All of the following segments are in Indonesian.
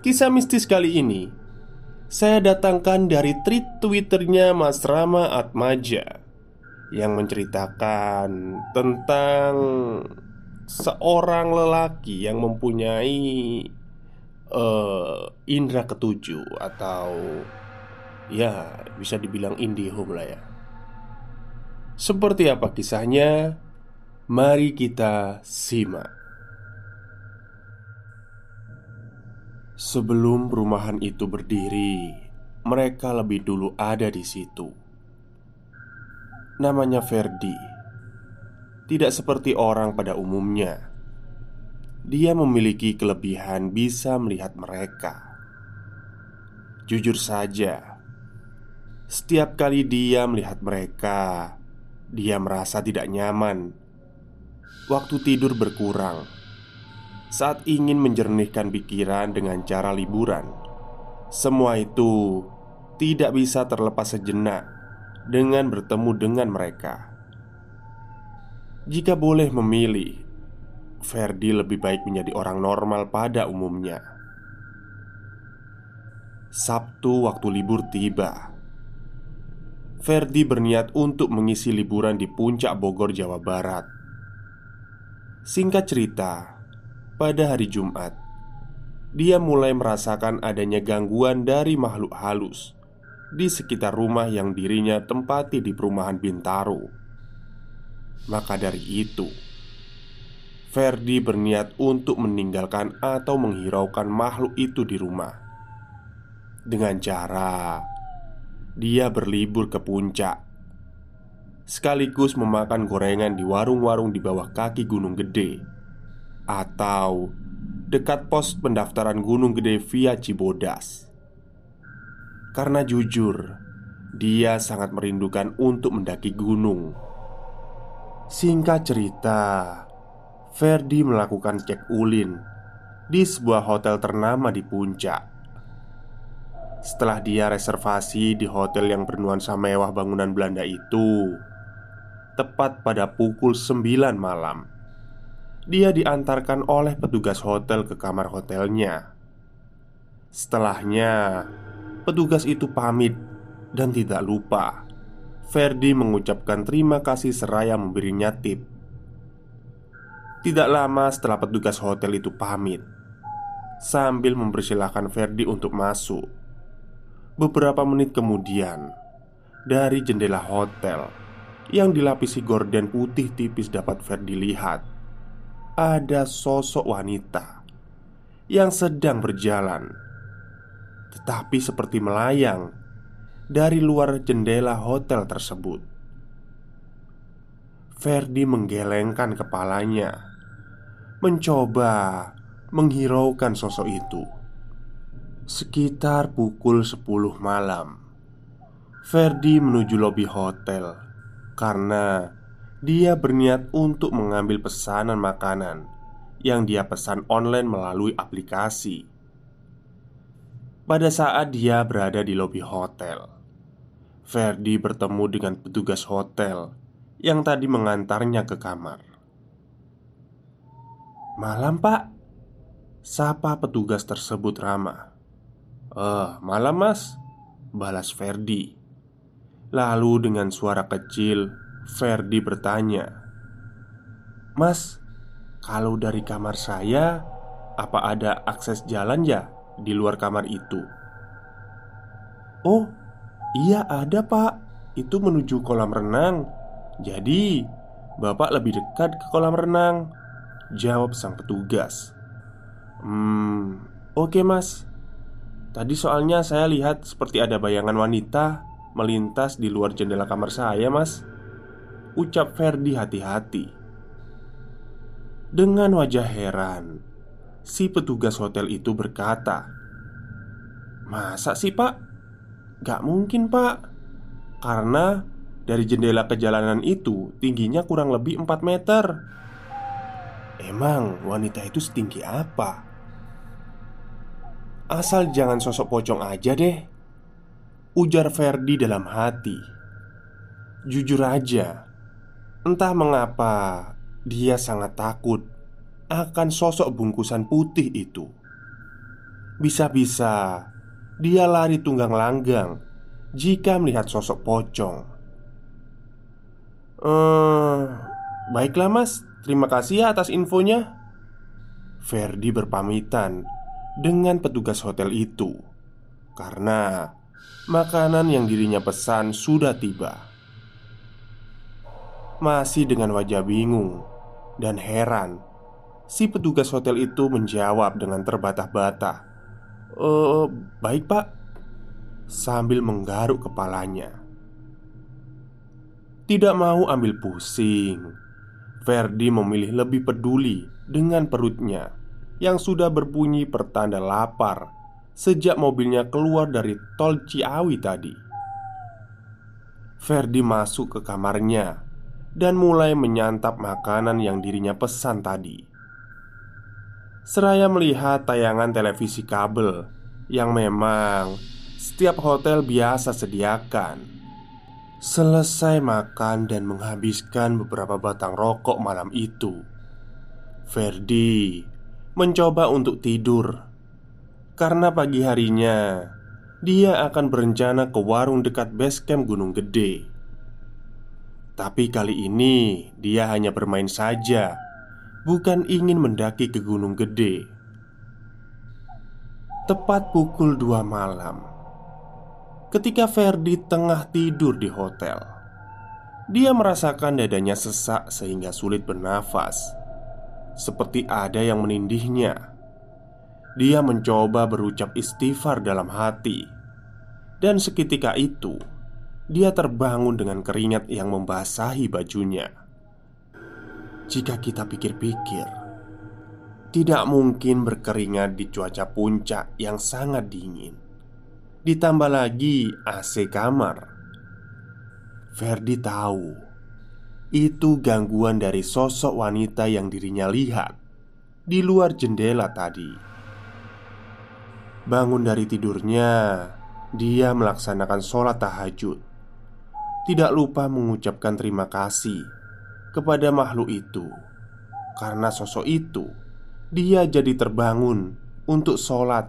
Kisah mistis kali ini Saya datangkan dari tweet twitternya Mas Rama Atmaja Yang menceritakan tentang Seorang lelaki yang mempunyai uh, Indra ketujuh Atau Ya bisa dibilang indihome lah ya Seperti apa kisahnya? Mari kita simak Sebelum perumahan itu berdiri, mereka lebih dulu ada di situ. Namanya Ferdi. Tidak seperti orang pada umumnya. Dia memiliki kelebihan bisa melihat mereka. Jujur saja, setiap kali dia melihat mereka, dia merasa tidak nyaman. Waktu tidur berkurang saat ingin menjernihkan pikiran dengan cara liburan. Semua itu tidak bisa terlepas sejenak dengan bertemu dengan mereka. Jika boleh memilih, Ferdi lebih baik menjadi orang normal pada umumnya. Sabtu, waktu libur tiba. Ferdi berniat untuk mengisi liburan di puncak Bogor, Jawa Barat. Singkat cerita, pada hari Jumat, dia mulai merasakan adanya gangguan dari makhluk halus di sekitar rumah yang dirinya tempati di perumahan Bintaro. Maka dari itu, Ferdi berniat untuk meninggalkan atau menghiraukan makhluk itu di rumah. Dengan cara dia berlibur ke puncak sekaligus memakan gorengan di warung-warung di bawah kaki Gunung Gede atau dekat pos pendaftaran Gunung Gede via Cibodas. Karena jujur, dia sangat merindukan untuk mendaki gunung. Singkat cerita, Ferdi melakukan cek ulin di sebuah hotel ternama di puncak. Setelah dia reservasi di hotel yang bernuansa mewah bangunan Belanda itu, tepat pada pukul 9 malam dia diantarkan oleh petugas hotel ke kamar hotelnya. Setelahnya, petugas itu pamit dan tidak lupa. Ferdi mengucapkan terima kasih seraya memberinya tip. Tidak lama setelah petugas hotel itu pamit, sambil mempersilahkan Ferdi untuk masuk. Beberapa menit kemudian, dari jendela hotel yang dilapisi gorden putih tipis dapat Ferdi lihat ada sosok wanita yang sedang berjalan, tetapi seperti melayang dari luar jendela hotel tersebut. Ferdi menggelengkan kepalanya, mencoba menghiraukan sosok itu. Sekitar pukul 10 malam, Ferdi menuju lobi hotel karena dia berniat untuk mengambil pesanan makanan yang dia pesan online melalui aplikasi. Pada saat dia berada di lobi hotel, Ferdi bertemu dengan petugas hotel yang tadi mengantarnya ke kamar. "Malam, Pak," sapa petugas tersebut ramah. "Eh, malam, Mas," balas Ferdi. Lalu dengan suara kecil Ferdi bertanya Mas, kalau dari kamar saya Apa ada akses jalan ya di luar kamar itu? Oh, iya ada pak Itu menuju kolam renang Jadi, bapak lebih dekat ke kolam renang Jawab sang petugas Hmm, oke mas Tadi soalnya saya lihat seperti ada bayangan wanita melintas di luar jendela kamar saya, Mas. Ucap Ferdi hati-hati Dengan wajah heran Si petugas hotel itu berkata Masa sih pak? Gak mungkin pak Karena dari jendela kejalanan itu tingginya kurang lebih 4 meter Emang wanita itu setinggi apa? Asal jangan sosok pocong aja deh Ujar Ferdi dalam hati Jujur aja Entah mengapa dia sangat takut akan sosok bungkusan putih itu. Bisa-bisa dia lari tunggang langgang jika melihat sosok pocong. Eh, baiklah Mas, terima kasih ya atas infonya. Ferdi berpamitan dengan petugas hotel itu karena makanan yang dirinya pesan sudah tiba. Masih dengan wajah bingung dan heran. Si petugas hotel itu menjawab dengan terbata-bata Eh, baik pak Sambil menggaruk kepalanya. Tidak mau ambil pusing Ferdi memilih lebih peduli dengan perutnya Yang sudah berbunyi pertanda lapar Sejak mobilnya keluar dari tol Ciawi tadi. Ferdi masuk ke kamarnya dan mulai menyantap makanan yang dirinya pesan tadi. Seraya melihat tayangan televisi kabel yang memang setiap hotel biasa sediakan. Selesai makan dan menghabiskan beberapa batang rokok malam itu, Ferdi mencoba untuk tidur karena pagi harinya dia akan berencana ke warung dekat base camp Gunung Gede. Tapi kali ini dia hanya bermain saja Bukan ingin mendaki ke gunung gede. Tepat pukul 2 malam Ketika Ferdi tengah tidur di hotel Dia merasakan dadanya sesak sehingga sulit bernafas. Seperti ada yang menindihnya. Dia mencoba berucap istighfar dalam hati. Dan seketika itu dia terbangun dengan keringat yang membasahi bajunya. Jika kita pikir-pikir, tidak mungkin berkeringat di cuaca puncak yang sangat dingin. Ditambah lagi AC kamar. Ferdi tahu itu gangguan dari sosok wanita yang dirinya lihat di luar jendela tadi. Bangun dari tidurnya, dia melaksanakan sholat tahajud tidak lupa mengucapkan terima kasih kepada makhluk itu karena sosok itu dia jadi terbangun untuk sholat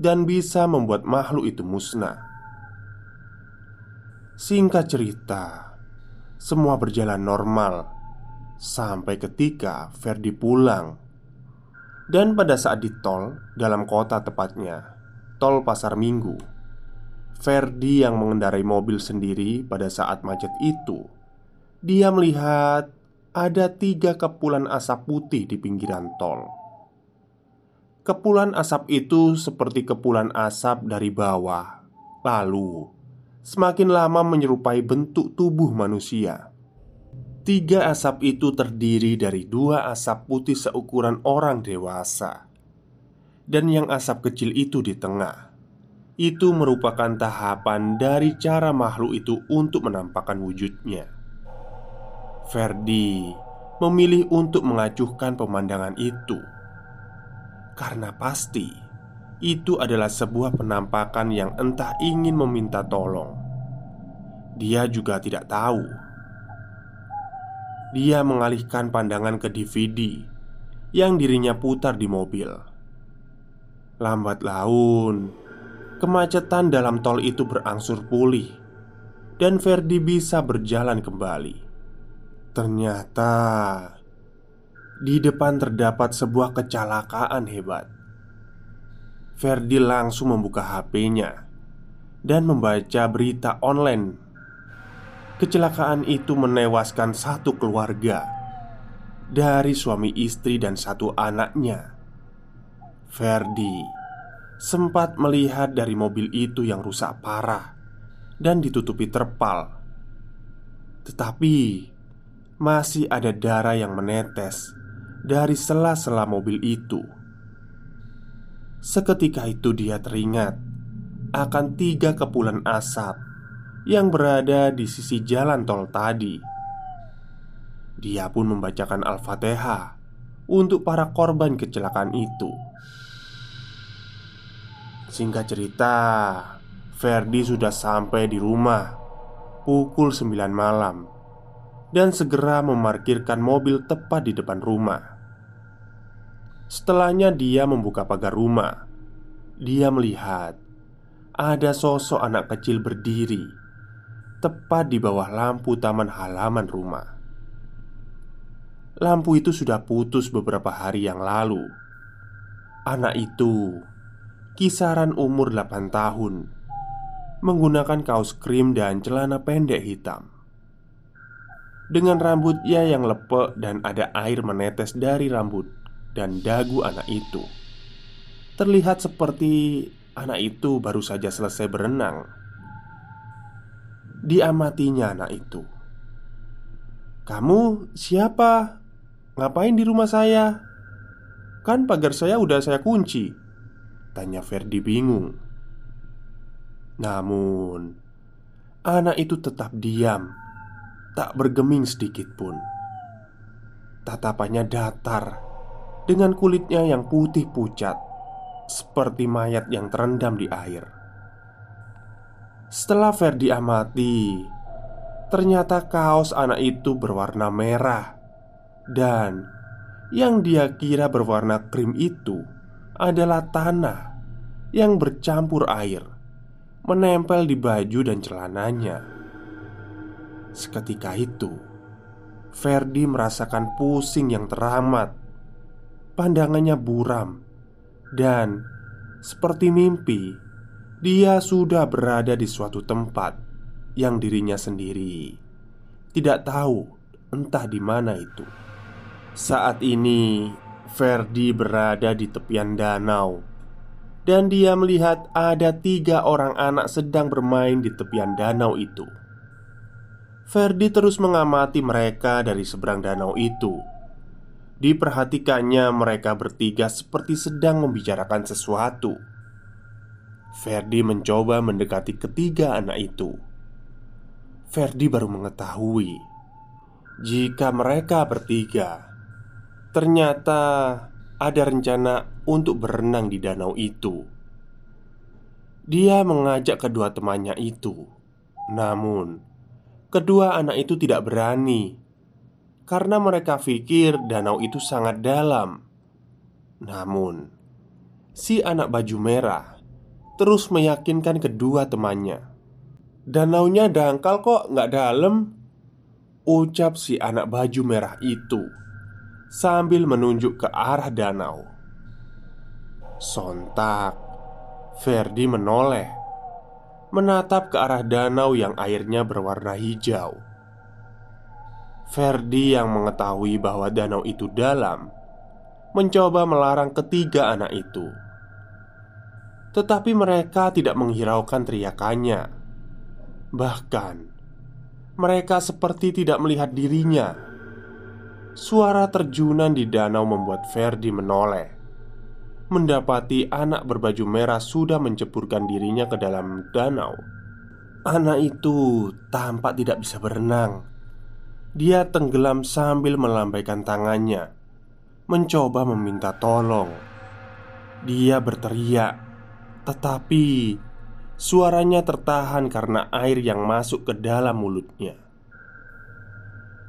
dan bisa membuat makhluk itu musnah. Singkat cerita, semua berjalan normal sampai ketika Ferdi pulang. Dan pada saat di tol, dalam kota tepatnya, tol Pasar Minggu, Ferdi yang mengendarai mobil sendiri pada saat macet itu. Dia melihat ada tiga kepulan asap putih di pinggiran tol. Kepulan asap itu seperti kepulan asap dari bawah. Lalu Semakin lama menyerupai bentuk tubuh manusia. Tiga asap itu terdiri dari dua asap putih seukuran orang dewasa Dan yang asap kecil itu di tengah itu merupakan tahapan dari cara makhluk itu untuk menampakkan wujudnya. Ferdi memilih untuk mengacuhkan pemandangan itu karena pasti itu adalah sebuah penampakan yang entah ingin meminta tolong. Dia juga tidak tahu. Dia mengalihkan pandangan ke DVD yang dirinya putar di mobil. Lambat laun, kemacetan dalam tol itu berangsur pulih, dan Ferdi bisa berjalan kembali. Ternyata di depan terdapat sebuah kecelakaan hebat. Ferdi langsung membuka HP-nya dan membaca berita online. Kecelakaan itu menewaskan satu keluarga dari suami istri dan satu anaknya. Ferdi sempat melihat dari mobil itu yang rusak parah dan ditutupi terpal, tetapi masih ada darah yang menetes dari sela-sela mobil itu. Seketika itu dia teringat akan tiga kepulan asap yang berada di sisi jalan tol tadi. Dia pun membacakan Al-Fatihah untuk para korban kecelakaan itu. Singkat cerita, Ferdi sudah sampai di rumah pukul 9 malam dan segera memarkirkan mobil tepat di depan rumah. Setelahnya, dia membuka pagar rumah. Dia melihat ada sosok anak kecil berdiri tepat di bawah lampu taman halaman rumah. Lampu itu sudah putus beberapa hari yang lalu. Anak itu kisaran umur 8 tahun, menggunakan kaos krim dan celana pendek hitam dengan rambutnya yang lepek dan ada air menetes dari rambut dan dagu anak itu. Terlihat seperti anak itu baru saja selesai berenang. Diamatinya anak itu. "Kamu siapa? Ngapain di rumah saya? Kan pagar saya udah saya kunci." Tanya Ferdi bingung. Namun, anak itu tetap diam tak bergeming sedikit pun. Tatapannya datar dengan kulitnya yang putih pucat, seperti mayat yang terendam di air. Setelah Ferdi amati, ternyata kaos anak itu berwarna merah, dan yang dia kira berwarna krim itu adalah tanah yang bercampur air, menempel di baju dan celananya. Seketika itu, Ferdi merasakan pusing yang teramat. Pandangannya buram, dan seperti mimpi, dia sudah berada di suatu tempat yang dirinya sendiri tidak tahu entah di mana itu. Saat ini, Ferdi berada di tepian danau, dan dia melihat ada tiga orang anak sedang bermain di tepian danau itu. Ferdi terus mengamati mereka dari seberang danau itu. Diperhatikannya, mereka bertiga seperti sedang membicarakan sesuatu. Ferdi mencoba mendekati ketiga anak itu. Ferdi baru mengetahui jika mereka bertiga ternyata ada rencana untuk berenang di danau itu. Dia mengajak kedua temannya itu, namun Kedua anak itu tidak berani karena mereka pikir danau itu sangat dalam. Namun, si anak baju merah terus meyakinkan kedua temannya. Danaunya dangkal kok, nggak dalam. Ucap si anak baju merah itu sambil menunjuk ke arah danau. Sontak, Ferdi menoleh menatap ke arah danau yang airnya berwarna hijau. Ferdi yang mengetahui bahwa danau itu dalam mencoba melarang ketiga anak itu. Tetapi mereka tidak menghiraukan teriakannya. Bahkan mereka seperti tidak melihat dirinya. Suara terjunan di danau membuat Ferdi menoleh mendapati anak berbaju merah sudah menceburkan dirinya ke dalam danau. Anak itu tampak tidak bisa berenang, Dia tenggelam sambil melambaikan tangannya, mencoba meminta tolong. Dia berteriak, tetapi suaranya tertahan karena air yang masuk ke dalam mulutnya.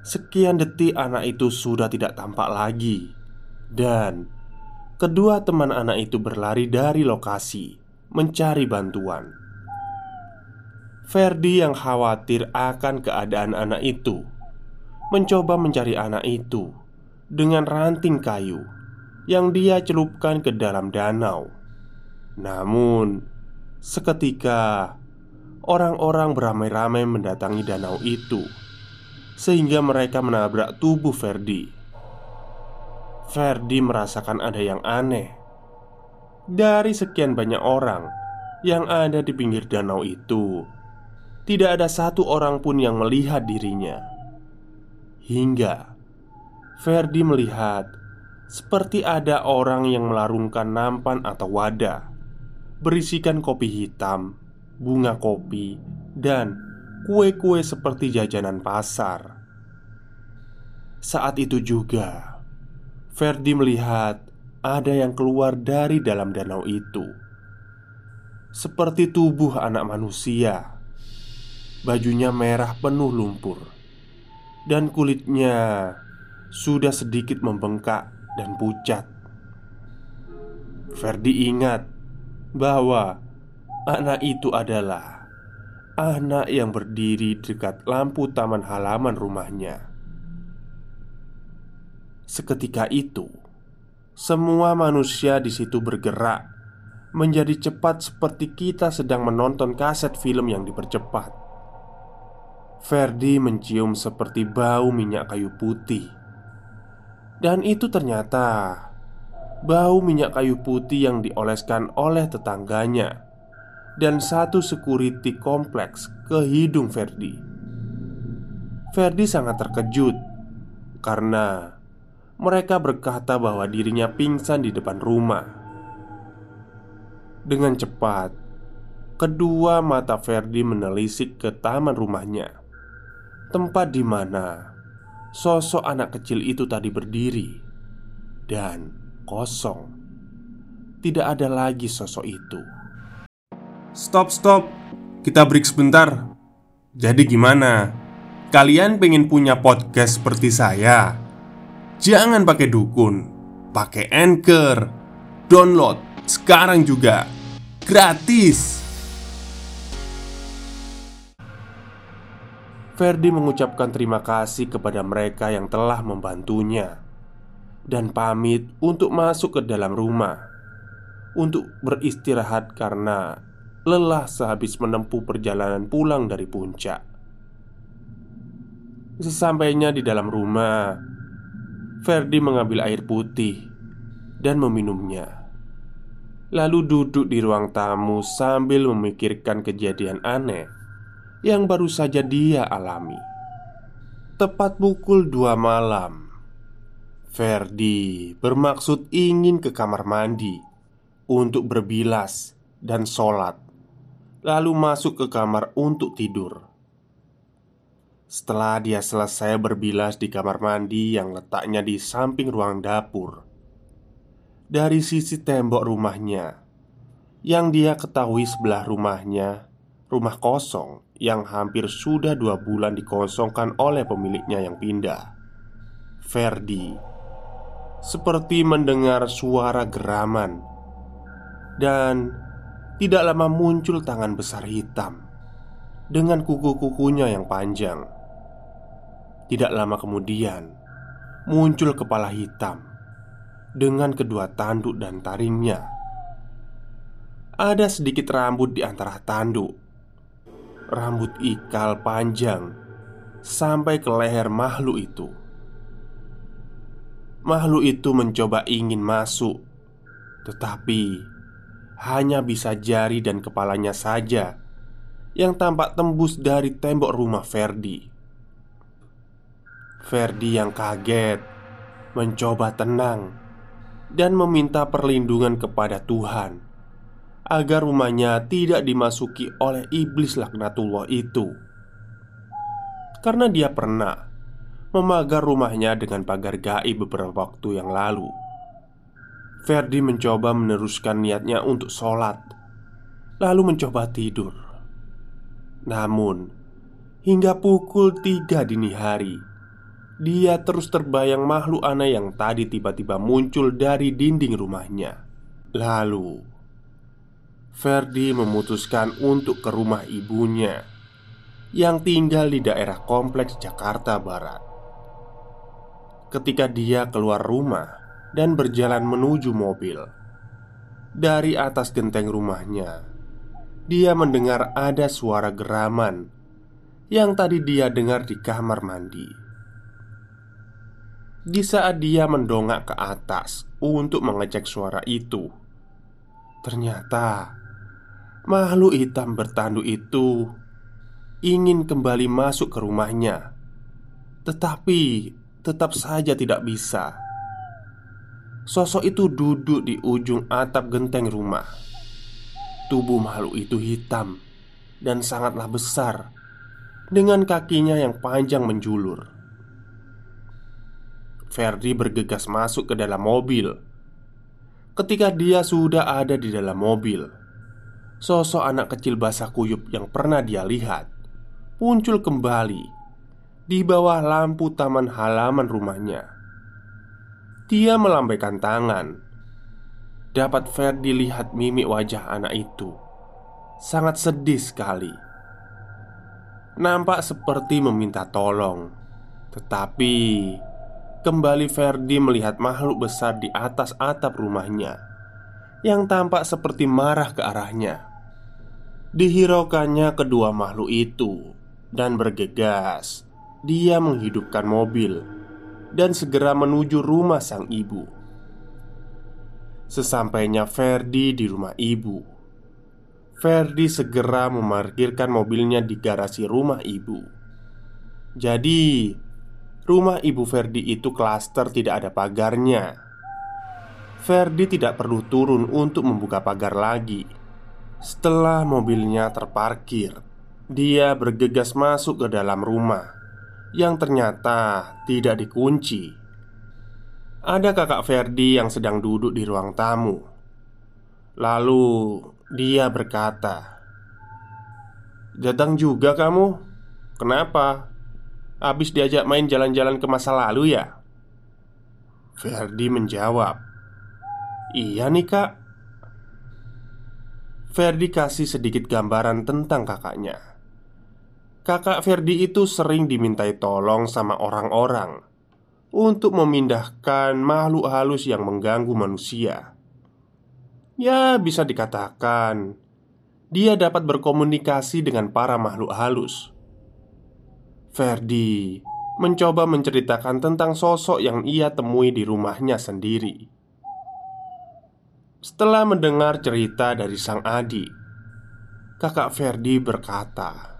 Sekian detik, anak itu sudah tidak tampak lagi, dan kedua teman anak itu berlari dari lokasi mencari bantuan. Ferdi yang khawatir akan keadaan anak itu mencoba mencari anak itu dengan ranting kayu yang dia celupkan ke dalam danau. Namun, seketika orang-orang beramai-ramai mendatangi danau itu, sehingga mereka menabrak tubuh Ferdi. Ferdi merasakan ada yang aneh dari sekian banyak orang yang ada di pinggir danau itu. Tidak ada satu orang pun yang melihat dirinya. Hingga Ferdi melihat seperti ada orang yang melarungkan nampan atau wadah berisikan kopi hitam, bunga kopi, dan kue-kue seperti jajanan pasar. Saat itu juga, Ferdi melihat ada yang keluar dari dalam danau itu, seperti tubuh anak manusia. Bajunya merah penuh lumpur dan kulitnya sudah sedikit membengkak dan pucat. Ferdi ingat bahwa anak itu adalah anak yang berdiri dekat lampu taman halaman rumahnya. Seketika itu, semua manusia di situ bergerak menjadi cepat seperti kita sedang menonton kaset film yang dipercepat. Ferdi mencium seperti bau minyak kayu putih Dan itu ternyata Bau minyak kayu putih yang dioleskan oleh tetangganya Dan satu security kompleks ke hidung Ferdi Ferdi sangat terkejut Karena mereka berkata bahwa dirinya pingsan di depan rumah Dengan cepat Kedua mata Ferdi menelisik ke taman rumahnya tempat di mana sosok anak kecil itu tadi berdiri dan kosong. Tidak ada lagi sosok itu. Stop, stop, kita break sebentar. Jadi, gimana? Kalian pengen punya podcast seperti saya? Jangan pakai dukun, pakai anchor, download sekarang juga gratis. Ferdi mengucapkan terima kasih kepada mereka yang telah membantunya dan pamit untuk masuk ke dalam rumah untuk beristirahat karena lelah sehabis menempuh perjalanan pulang dari puncak. Sesampainya di dalam rumah, Ferdi mengambil air putih dan meminumnya. Lalu duduk di ruang tamu sambil memikirkan kejadian aneh yang baru saja dia alami. Tepat pukul dua malam, Ferdi bermaksud ingin ke kamar mandi untuk berbilas dan sholat, lalu masuk ke kamar untuk tidur. Setelah dia selesai berbilas di kamar mandi yang letaknya di samping ruang dapur, dari sisi tembok rumahnya yang dia ketahui sebelah rumahnya, rumah kosong yang hampir sudah dua bulan dikosongkan oleh pemiliknya yang pindah Ferdi Seperti mendengar suara geraman Dan tidak lama muncul tangan besar hitam Dengan kuku-kukunya yang panjang. Tidak lama kemudian Muncul kepala hitam Dengan kedua tanduk dan taringnya. Ada sedikit rambut di antara tanduk. Rambut ikal panjang sampai ke leher makhluk itu. Makhluk itu mencoba ingin masuk, tetapi hanya bisa jari dan kepalanya saja yang tampak tembus dari tembok rumah Ferdi. Ferdi yang kaget mencoba tenang dan meminta perlindungan kepada Tuhan agar rumahnya tidak dimasuki oleh iblis laknatullah itu. Karena dia pernah memagar rumahnya dengan pagar gaib beberapa waktu yang lalu. Ferdi mencoba meneruskan niatnya untuk sholat, lalu mencoba tidur. Namun, hingga pukul tiga dini hari, dia terus terbayang makhluk aneh yang tadi tiba-tiba muncul dari dinding rumahnya. Lalu, Ferdi memutuskan untuk ke rumah ibunya yang tinggal di daerah kompleks Jakarta Barat. Ketika dia keluar rumah, dan berjalan menuju mobil. Dari atas genteng rumahnya, dia mendengar ada suara geraman yang tadi dia dengar di kamar mandi. Di saat dia mendongak ke atas untuk mengecek suara itu, ternyata makhluk hitam bertanduk itu ingin kembali masuk ke rumahnya, tetapi tetap saja tidak bisa. Sosok itu duduk di ujung atap genteng rumah. Tubuh makhluk itu hitam dan sangatlah besar, dengan kakinya yang panjang menjulur. Ferdi bergegas masuk ke dalam mobil. Ketika dia sudah ada di dalam mobil, sosok anak kecil basah kuyup yang pernah dia lihat muncul kembali di bawah lampu taman halaman rumahnya. Dia melambaikan tangan. Dapat Ferdi lihat mimik wajah anak itu sangat sedih sekali. Nampak seperti meminta tolong, tetapi kembali Ferdi melihat makhluk besar di atas atap rumahnya yang tampak seperti marah ke arahnya. Dihiraukannya kedua makhluk itu dan bergegas, dia menghidupkan mobil dan segera menuju rumah sang ibu. Sesampainya Ferdi di rumah ibu, Ferdi segera memarkirkan mobilnya di garasi rumah ibu. Jadi, rumah ibu Ferdi itu klaster tidak ada pagarnya. Ferdi tidak perlu turun untuk membuka pagar lagi. Setelah mobilnya terparkir, dia bergegas masuk ke dalam rumah yang ternyata tidak dikunci. Ada kakak Ferdi yang sedang duduk di ruang tamu. Lalu dia berkata, "Datang juga kamu? Kenapa? Habis diajak main jalan-jalan ke masa lalu ya?" Ferdi menjawab, "Iya nih, Kak." Ferdi kasih sedikit gambaran tentang kakaknya. Kakak Ferdi itu sering dimintai tolong sama orang-orang untuk memindahkan makhluk halus yang mengganggu manusia. Ya, bisa dikatakan dia dapat berkomunikasi dengan para makhluk halus. Ferdi mencoba menceritakan tentang sosok yang ia temui di rumahnya sendiri. Setelah mendengar cerita dari sang adik, kakak Ferdi berkata,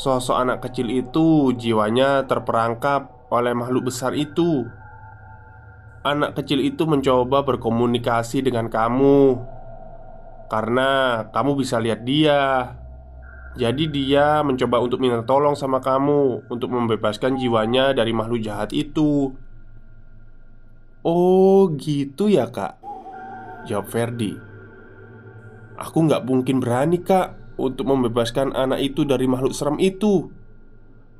Sosok anak kecil itu jiwanya terperangkap oleh makhluk besar itu. Anak kecil itu mencoba berkomunikasi dengan kamu karena kamu bisa lihat dia. Jadi, dia mencoba untuk minta tolong sama kamu untuk membebaskan jiwanya dari makhluk jahat itu. Oh, gitu ya, Kak. Jawab Ferdi. Aku nggak mungkin berani, Kak untuk membebaskan anak itu dari makhluk serem itu.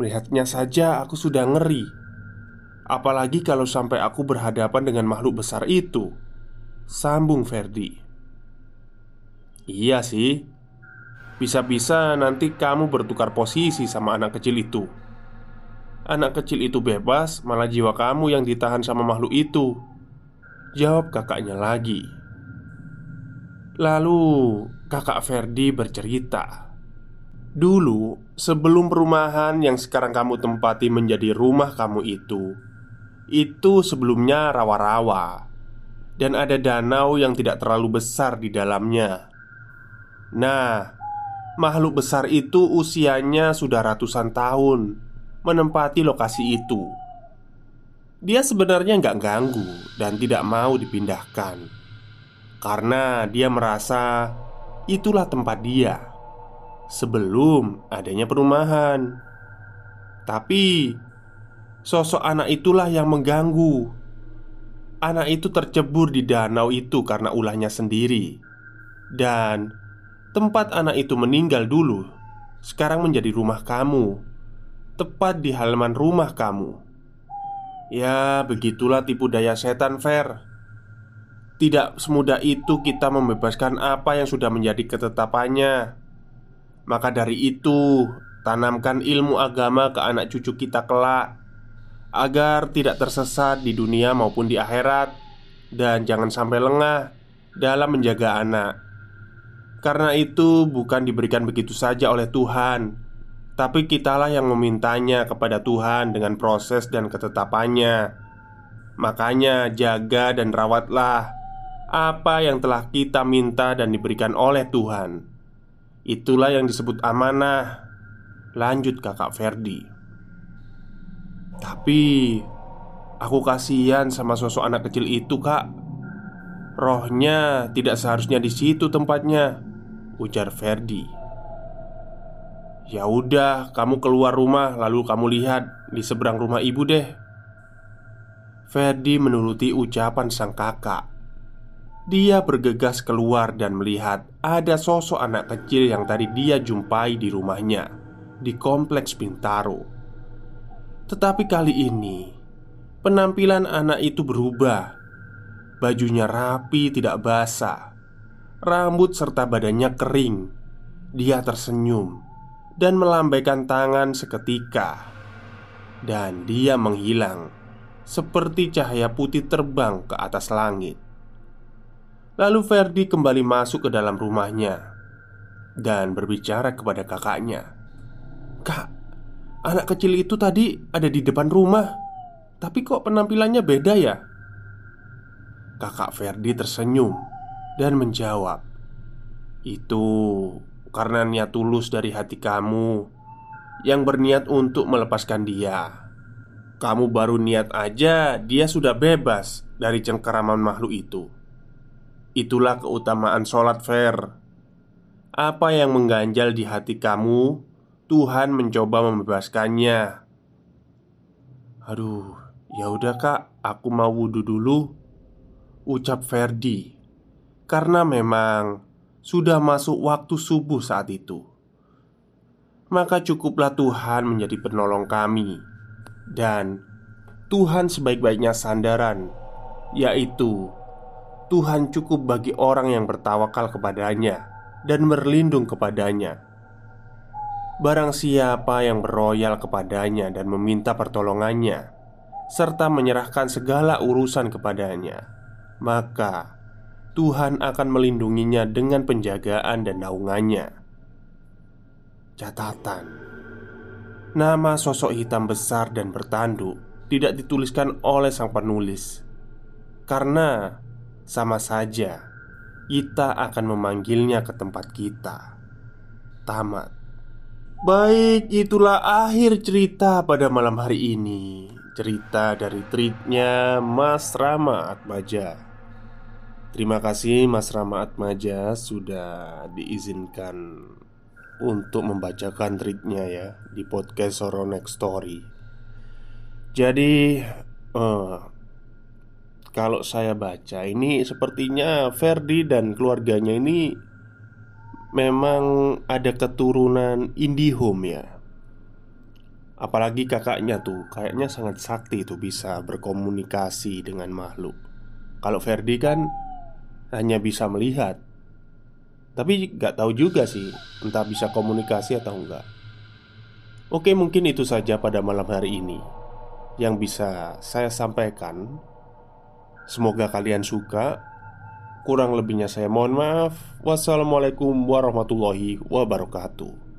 Melihatnya saja aku sudah ngeri. Apalagi kalau sampai aku berhadapan dengan makhluk besar itu. Sambung Ferdi. Iya sih. Bisa-bisa nanti kamu bertukar posisi sama anak kecil itu. Anak kecil itu bebas, malah jiwa kamu yang ditahan sama makhluk itu. Jawab kakaknya lagi. Lalu kakak Ferdi bercerita. Dulu sebelum perumahan yang sekarang kamu tempati menjadi rumah kamu itu Itu sebelumnya rawa-rawa. Dan ada danau yang tidak terlalu besar di dalamnya. Nah, makhluk besar itu usianya sudah ratusan tahun Menempati lokasi itu. Dia sebenarnya nggak ganggu dan tidak mau dipindahkan. Karena dia merasa itulah tempat dia sebelum adanya perumahan. Tapi Sosok anak itulah yang mengganggu. Anak itu tercebur di danau itu karena ulahnya sendiri, dan tempat anak itu meninggal dulu sekarang menjadi rumah kamu, tepat di halaman rumah kamu. Ya, begitulah tipu daya setan, Fer. Tidak semudah itu kita membebaskan apa yang sudah menjadi ketetapannya. Maka dari itu, tanamkan ilmu agama ke anak cucu kita kelak agar tidak tersesat di dunia maupun di akhirat, dan jangan sampai lengah dalam menjaga anak. Karena itu, bukan diberikan begitu saja oleh Tuhan, tapi kitalah yang memintanya kepada Tuhan dengan proses dan ketetapannya. Makanya, jaga dan rawatlah apa yang telah kita minta dan diberikan oleh Tuhan. Itulah yang disebut amanah. Lanjut, Kakak Ferdi. Tapi aku kasihan sama sosok anak kecil itu, Kak. Rohnya tidak seharusnya di situ tempatnya, ujar Ferdi. Ya udah, kamu keluar rumah lalu kamu lihat di seberang rumah ibu deh. Ferdi menuruti ucapan sang kakak. Dia bergegas keluar dan melihat ada sosok anak kecil yang tadi dia jumpai di rumahnya di kompleks Bintaro. Tetapi kali ini penampilan anak itu berubah. Bajunya rapi, tidak basah. Rambut serta badannya kering. Dia tersenyum dan melambaikan tangan seketika, dan dia menghilang seperti cahaya putih terbang ke atas langit. Lalu Ferdi kembali masuk ke dalam rumahnya dan berbicara kepada kakaknya, "Kak, anak kecil itu tadi ada di depan rumah, tapi kok penampilannya beda ya?" Kakak Ferdi tersenyum dan menjawab, "Itu karena niat tulus dari hati kamu yang berniat untuk melepaskan dia. Kamu baru niat aja, dia sudah bebas dari cengkeraman makhluk itu. Itulah keutamaan sholat fair. Apa yang mengganjal di hati kamu, Tuhan mencoba membebaskannya. Aduh, ya udah kak, aku mau wudhu dulu. Ucap Ferdi, karena memang sudah masuk waktu subuh saat itu. Maka cukuplah Tuhan menjadi penolong kami, dan Tuhan sebaik-baiknya sandaran, yaitu Tuhan cukup bagi orang yang bertawakal kepadanya dan berlindung kepadanya. Barang siapa yang beroyal kepadanya dan meminta pertolongannya, serta menyerahkan segala urusan kepadanya, maka Tuhan akan melindunginya dengan penjagaan dan naungannya. Catatan: Nama sosok hitam besar dan bertanduk tidak dituliskan oleh sang penulis, karena sama saja kita akan memanggilnya ke tempat kita. Tamat. Baik, itulah akhir cerita pada malam hari ini. Cerita dari tweetnya Mas Rama Atmaja. Terima kasih Mas Rama Atmaja sudah diizinkan untuk membacakan tweetnya ya di podcast Soro Next Story. Jadi uh, kalau saya baca ini sepertinya Ferdi dan keluarganya ini memang ada keturunan IndiHome ya. Apalagi kakaknya tuh kayaknya sangat sakti tuh bisa berkomunikasi dengan makhluk. Kalau Ferdi kan hanya bisa melihat Tapi gak tahu juga sih Entah bisa komunikasi atau enggak Oke mungkin itu saja pada malam hari ini Yang bisa saya sampaikan Semoga kalian suka. Kurang lebihnya saya mohon maaf. Wassalamualaikum warahmatullahi wabarakatuh